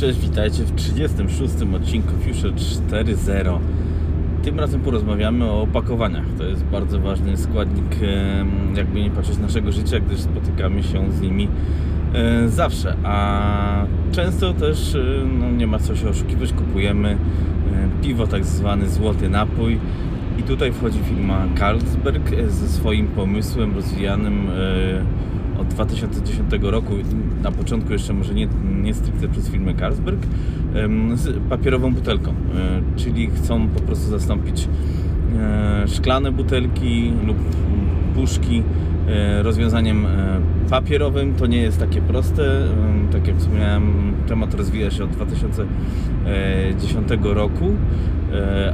Cześć, witajcie w 36 odcinku Future 4.0. Tym razem porozmawiamy o opakowaniach. To jest bardzo ważny składnik, jakby nie patrzeć, naszego życia, gdyż spotykamy się z nimi e, zawsze. A często też e, no, nie ma co się oszukiwać, kupujemy e, piwo, tak zwany złoty napój. I tutaj wchodzi firma Carlsberg ze swoim pomysłem rozwijanym 2010 roku, na początku jeszcze może nie, nie stricte przez firmę Carlsberg, z papierową butelką. E, Czyli chcą po prostu zastąpić e, szklane butelki lub puszki e, rozwiązaniem papierowym. To nie jest takie proste. Tak jak wspomniałem, temat rozwija się od 2010 roku,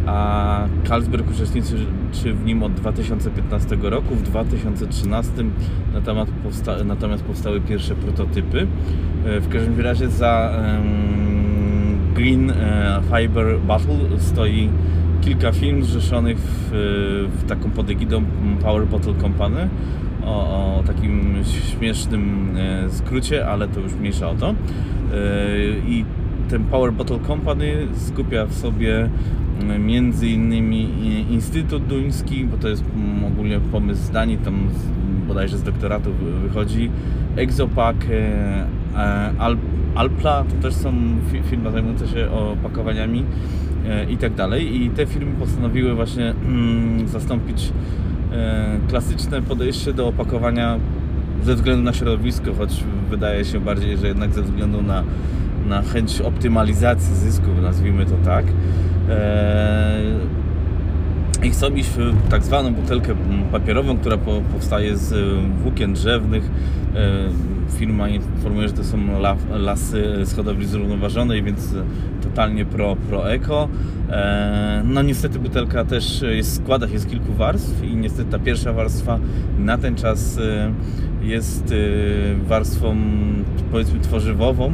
a Carlsberg uczestniczy czy w nim od 2015 roku. W 2013 na temat powsta- natomiast powstały pierwsze prototypy. E, W każdym razie za Green e, Fiber Bottle stoi kilka firm zrzeszonych w, w taką pod egidą Power Bottle Company o, o takim śmiesznym e, skrócie, ale to już mniejsza o to. E, I ten Power Bottle Company skupia w sobie m, między innymi Instytut Duński, bo to jest mm, ogólnie pomysł z Danii, tam bodajże z doktoratu wy- wychodzi, Exopack, e, e, Al, Alpla, to też są fi- firmy zajmujące się opakowaniami e, i tak dalej. I te firmy postanowiły właśnie mm, zastąpić klasyczne podejście do opakowania ze względu na środowisko, choć wydaje się bardziej, że jednak ze względu na, na chęć optymalizacji zysku, nazwijmy to tak. E, i chcą iść w tak zwaną butelkę papierową, która po, powstaje z włókien drzewnych. E, Firma informuje, że to są la, lasy z hodowli zrównoważonej, więc y, totalnie pro, pro eko. E, No niestety butelka też jest w składach jest kilku warstw i niestety ta pierwsza warstwa na ten czas y, jest warstwą powiedzmy tworzywową.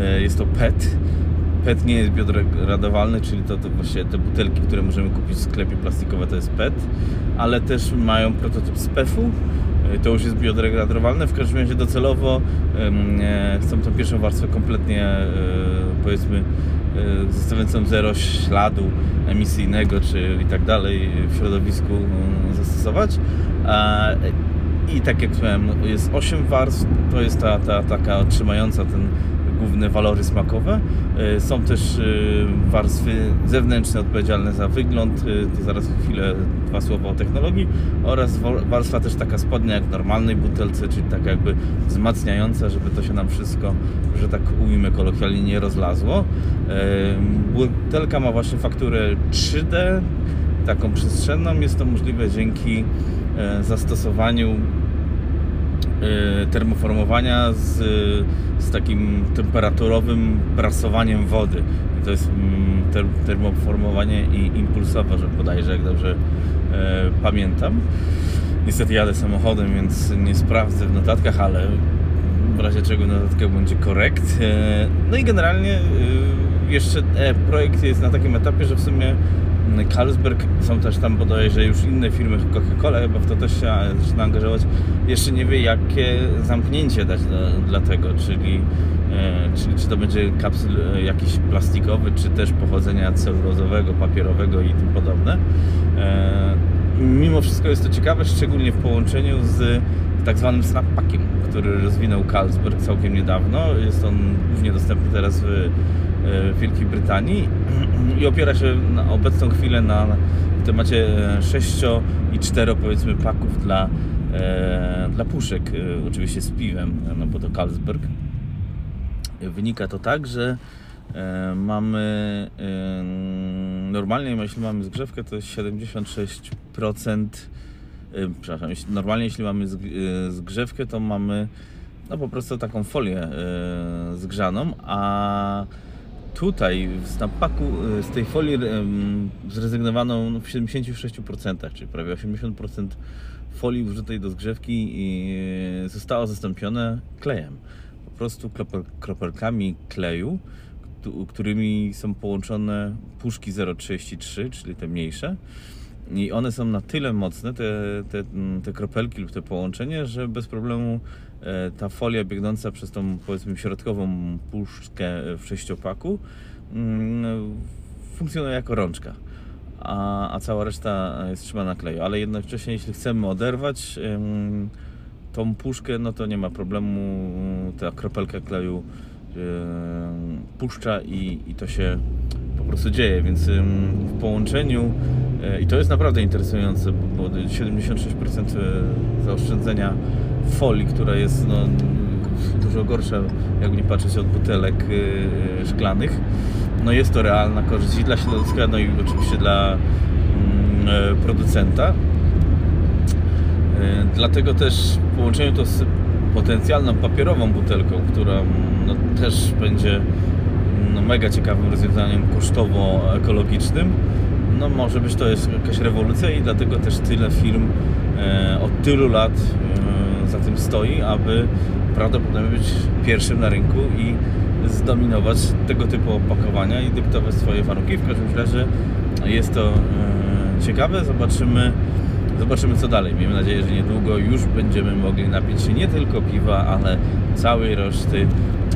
E, Jest to PET. PET nie jest biodegradowalny, czyli to, to właśnie te butelki, które możemy kupić w sklepie plastikowe to jest PET, ale też mają prototyp z PEF-u, to już jest biodegradowalne, w każdym razie docelowo e, chcą tą pierwszą warstwę kompletnie e, powiedzmy e, zostawiającą zero śladu emisyjnego czy i tak dalej w środowisku zastosować. I tak jak wspomniałem, no, jest 8 warstw, to jest ta, ta taka trzymająca ten główne walory smakowe. E, Są też e, warstwy zewnętrzne odpowiedzialne za wygląd, e, to zaraz chwilę dwa słowa o technologii oraz warstwa też taka spodnia jak w normalnej butelce, czyli taka jakby wzmacniająca, żeby to się nam wszystko, że tak ujmę kolokwialnie, nie rozlazło. Butelka ma właśnie fakturę 3D, taką przestrzenną. Jest to możliwe dzięki zastosowaniu termoformowania z, z takim temperaturowym prasowaniem wody. To jest mm, ter, termoformowanie i impulsowe, że bodajże, jak dobrze e, pamiętam. Niestety jadę samochodem, więc nie sprawdzę w notatkach, ale w razie czego w notatkach będzie korekt. E, No i generalnie jeszcze e, projekt jest na takim etapie, że w sumie Carlsberg, są też tam bodajże już inne firmy, Coca-Cola chyba w to też się zaczyna angażować, jeszcze nie wie jakie zamknięcie dać dla, tego, czyli, e, czyli czy to będzie kapsel e, jakiś plastikowy, czy też pochodzenia celulozowego, papierowego i tym podobne. E, Mimo wszystko jest to ciekawe, szczególnie w połączeniu z tak zwanym Snappackiem, który rozwinął Carlsberg całkiem niedawno. Jest on głównie dostępny teraz w Wielkiej Brytanii i opiera się na obecną chwilę na w temacie 6 i 4 powiedzmy paków dla, e, dla puszek, e, oczywiście z piwem, no bo to Carlsberg. Wynika to tak, że e, mamy e, normalnie, jeśli mamy zgrzewkę, to jest 76%. e, Przepraszam, normalnie jeśli mamy zg- e, zgrzewkę, to mamy no po prostu taką folię e, zgrzaną, a tutaj w e, z tej folii em, zrezygnowano no, w 76%, czyli prawie 80% folii użytej do zgrzewki e, zostało zastąpione klejem. Po prostu kropel, kropelkami kleju, któ- którymi są połączone puszki 0,33, czyli te mniejsze. I one są na tyle mocne, te, te, te kropelki lub te połączenie, że bez problemu e, ta folia biegnąca przez tą powiedzmy środkową puszczkę w sześciopaku mm, funkcjonuje jako rączka. A, a cała reszta jest trzymana na kleju. Ale jednocześnie, jeśli chcemy oderwać tą puszkę, no to nie ma problemu. Ta kropelka kleju puszcza i, i to się po prostu dzieje. Więc w połączeniu, y, i to jest naprawdę interesujące, bo, bo 76% zaoszczędzenia folii, która jest no, dużo gorsza, jakby nie patrzeć od butelek y, szklanych. No jest to realna korzyść i dla środowiska, no i oczywiście dla mm, e, producenta. E, Dlatego też w połączeniu to z potencjalną papierową butelką, która no, też będzie no, mega ciekawym rozwiązaniem kosztowo-ekologicznym, no może być to jest jakaś rewolucja i dlatego też tyle firm e, od tylu lat e, za tym stoi, aby prawdopodobnie być pierwszym na rynku i zdominować tego typu opakowania i dyktować swoje warunki. W każdym razie jest to e, ciekawe. Zobaczymy, zobaczymy co dalej. Miejmy nadzieję, że niedługo już będziemy mogli napić się nie tylko piwa, ale całej reszty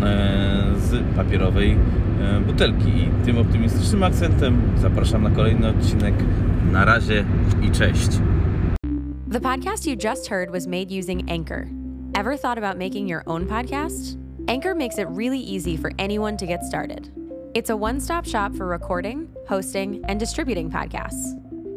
e, z papierowej e, butelki. I tym optymistycznym akcentem zapraszam na kolejny odcinek. Na razie i cześć. The podcast you just heard was made using Anchor. Ever thought about making your own podcast? Anchor makes it really easy for anyone to get started. It's a one stop shop for recording, hosting, and distributing podcasts.